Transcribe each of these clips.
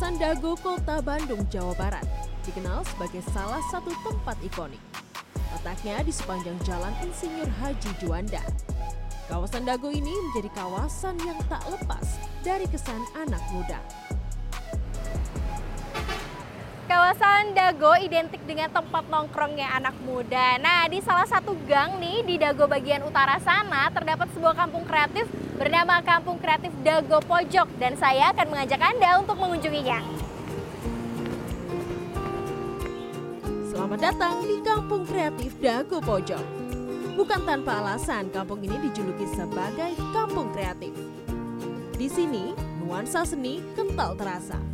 Kawasan Dago, Kota Bandung, Jawa Barat, dikenal sebagai salah satu tempat ikonik. Letaknya di sepanjang Jalan Insinyur Haji Juanda. Kawasan Dago ini menjadi kawasan yang tak lepas dari kesan anak muda. Kawasan Dago identik dengan tempat nongkrongnya anak muda. Nah, di salah satu gang nih di Dago bagian utara sana terdapat sebuah kampung kreatif bernama Kampung Kreatif Dago Pojok dan saya akan mengajak Anda untuk mengunjunginya. Selamat datang di Kampung Kreatif Dago Pojok. Bukan tanpa alasan kampung ini dijuluki sebagai kampung kreatif. Di sini, nuansa seni kental terasa.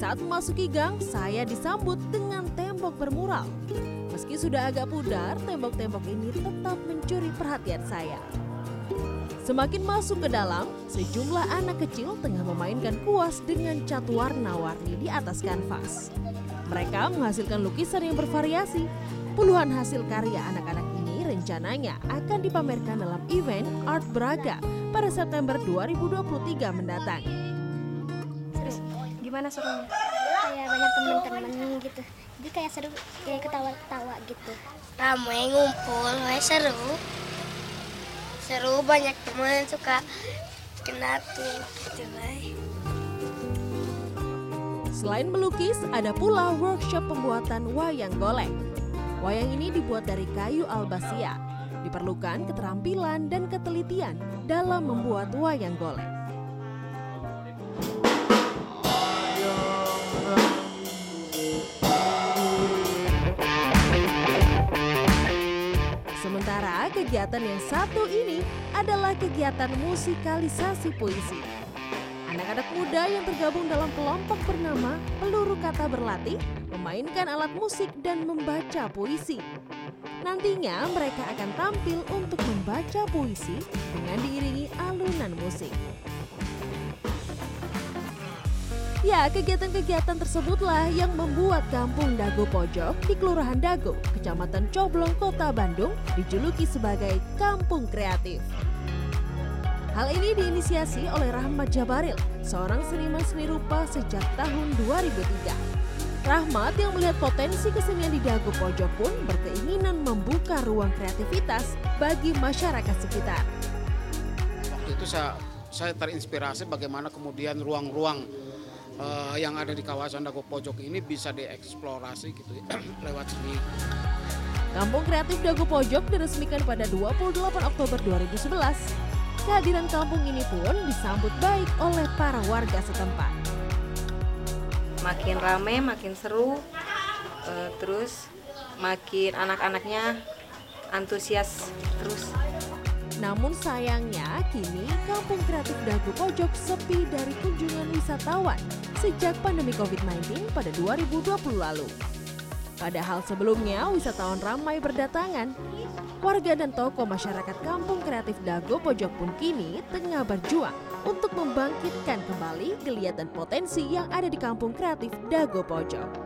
Saat memasuki gang, saya disambut dengan tembok bermural. Meski sudah agak pudar, tembok-tembok ini tetap mencuri perhatian saya. Semakin masuk ke dalam, sejumlah anak kecil tengah memainkan kuas dengan cat warna-warni di atas kanvas. Mereka menghasilkan lukisan yang bervariasi. Puluhan hasil karya anak-anak ini rencananya akan dipamerkan dalam event Art Braga pada September 2023 mendatang. Gimana serunya? kayak banyak teman-teman gitu jadi kayak seru kayak ketawa-ketawa gitu ramai ngumpul wah seru seru banyak teman suka kena tuh gitu lah Selain melukis, ada pula workshop pembuatan wayang golek. Wayang ini dibuat dari kayu albasia. Diperlukan keterampilan dan ketelitian dalam membuat wayang golek. Kegiatan yang satu ini adalah kegiatan musikalisasi puisi. Anak-anak muda yang tergabung dalam kelompok bernama Peluru Kata Berlatih memainkan alat musik dan membaca puisi. Nantinya mereka akan tampil untuk membaca puisi dengan diiringi alunan musik. Ya, kegiatan-kegiatan tersebutlah yang membuat kampung Dago Pojok di Kelurahan Dago, Kecamatan Coblong, Kota Bandung dijuluki sebagai Kampung Kreatif. Hal ini diinisiasi oleh Rahmat Jabaril, seorang seniman seni rupa sejak tahun 2003. Rahmat yang melihat potensi kesenian di Dago Pojok pun berkeinginan membuka ruang kreativitas bagi masyarakat sekitar. Waktu itu saya saya terinspirasi bagaimana kemudian ruang-ruang eh, yang ada di kawasan Dago Pojok ini bisa dieksplorasi gitu ya, lewat seni. Kampung Kreatif Dago Pojok diresmikan pada 28 Oktober 2011. Kehadiran kampung ini pun disambut baik oleh para warga setempat. makin rame makin seru eh, terus makin anak-anaknya antusias terus Namun sayangnya kini Kampung Kreatif Dago Pojok sepi dari kunjungan wisatawan sejak pandemi COVID-19 pada 2020 lalu. Padahal sebelumnya wisatawan ramai berdatangan. Warga dan tokoh masyarakat Kampung Kreatif Dago Pojok pun kini tengah berjuang untuk membangkitkan kembali geliat dan potensi yang ada di Kampung Kreatif Dago Pojok.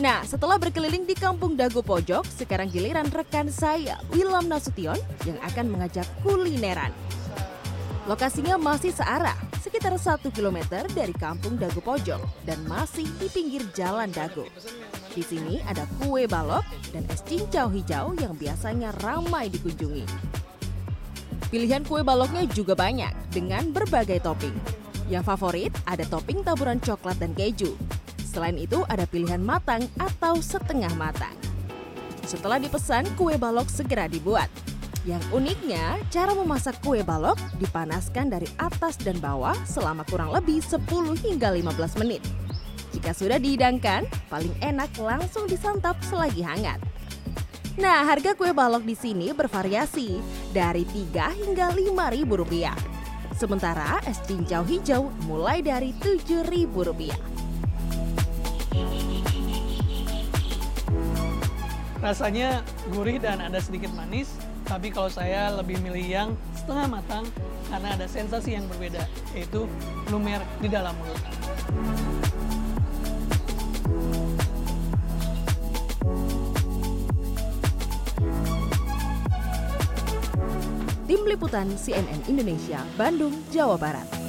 Nah, setelah berkeliling di Kampung Dago Pojok, sekarang giliran rekan saya, Wilam Nasution, yang akan mengajak kulineran. Lokasinya masih searah, sekitar 1 km dari Kampung Dago Pojok dan masih di pinggir Jalan Dago. Di sini ada kue balok dan es cincau hijau yang biasanya ramai dikunjungi. Pilihan kue baloknya juga banyak dengan berbagai topping. Yang favorit ada topping taburan coklat dan keju. Selain itu ada pilihan matang atau setengah matang. Setelah dipesan, kue balok segera dibuat. Yang uniknya, cara memasak kue balok dipanaskan dari atas dan bawah selama kurang lebih 10 hingga 15 menit. Jika sudah dihidangkan, paling enak langsung disantap selagi hangat. Nah, harga kue balok di sini bervariasi dari 3 hingga 5 ribu rupiah. Sementara es cincau hijau mulai dari 7 ribu rupiah. Rasanya gurih dan ada sedikit manis, tapi kalau saya lebih milih yang setengah matang karena ada sensasi yang berbeda, yaitu lumer di dalam mulut. Tim Liputan CNN Indonesia, Bandung, Jawa Barat.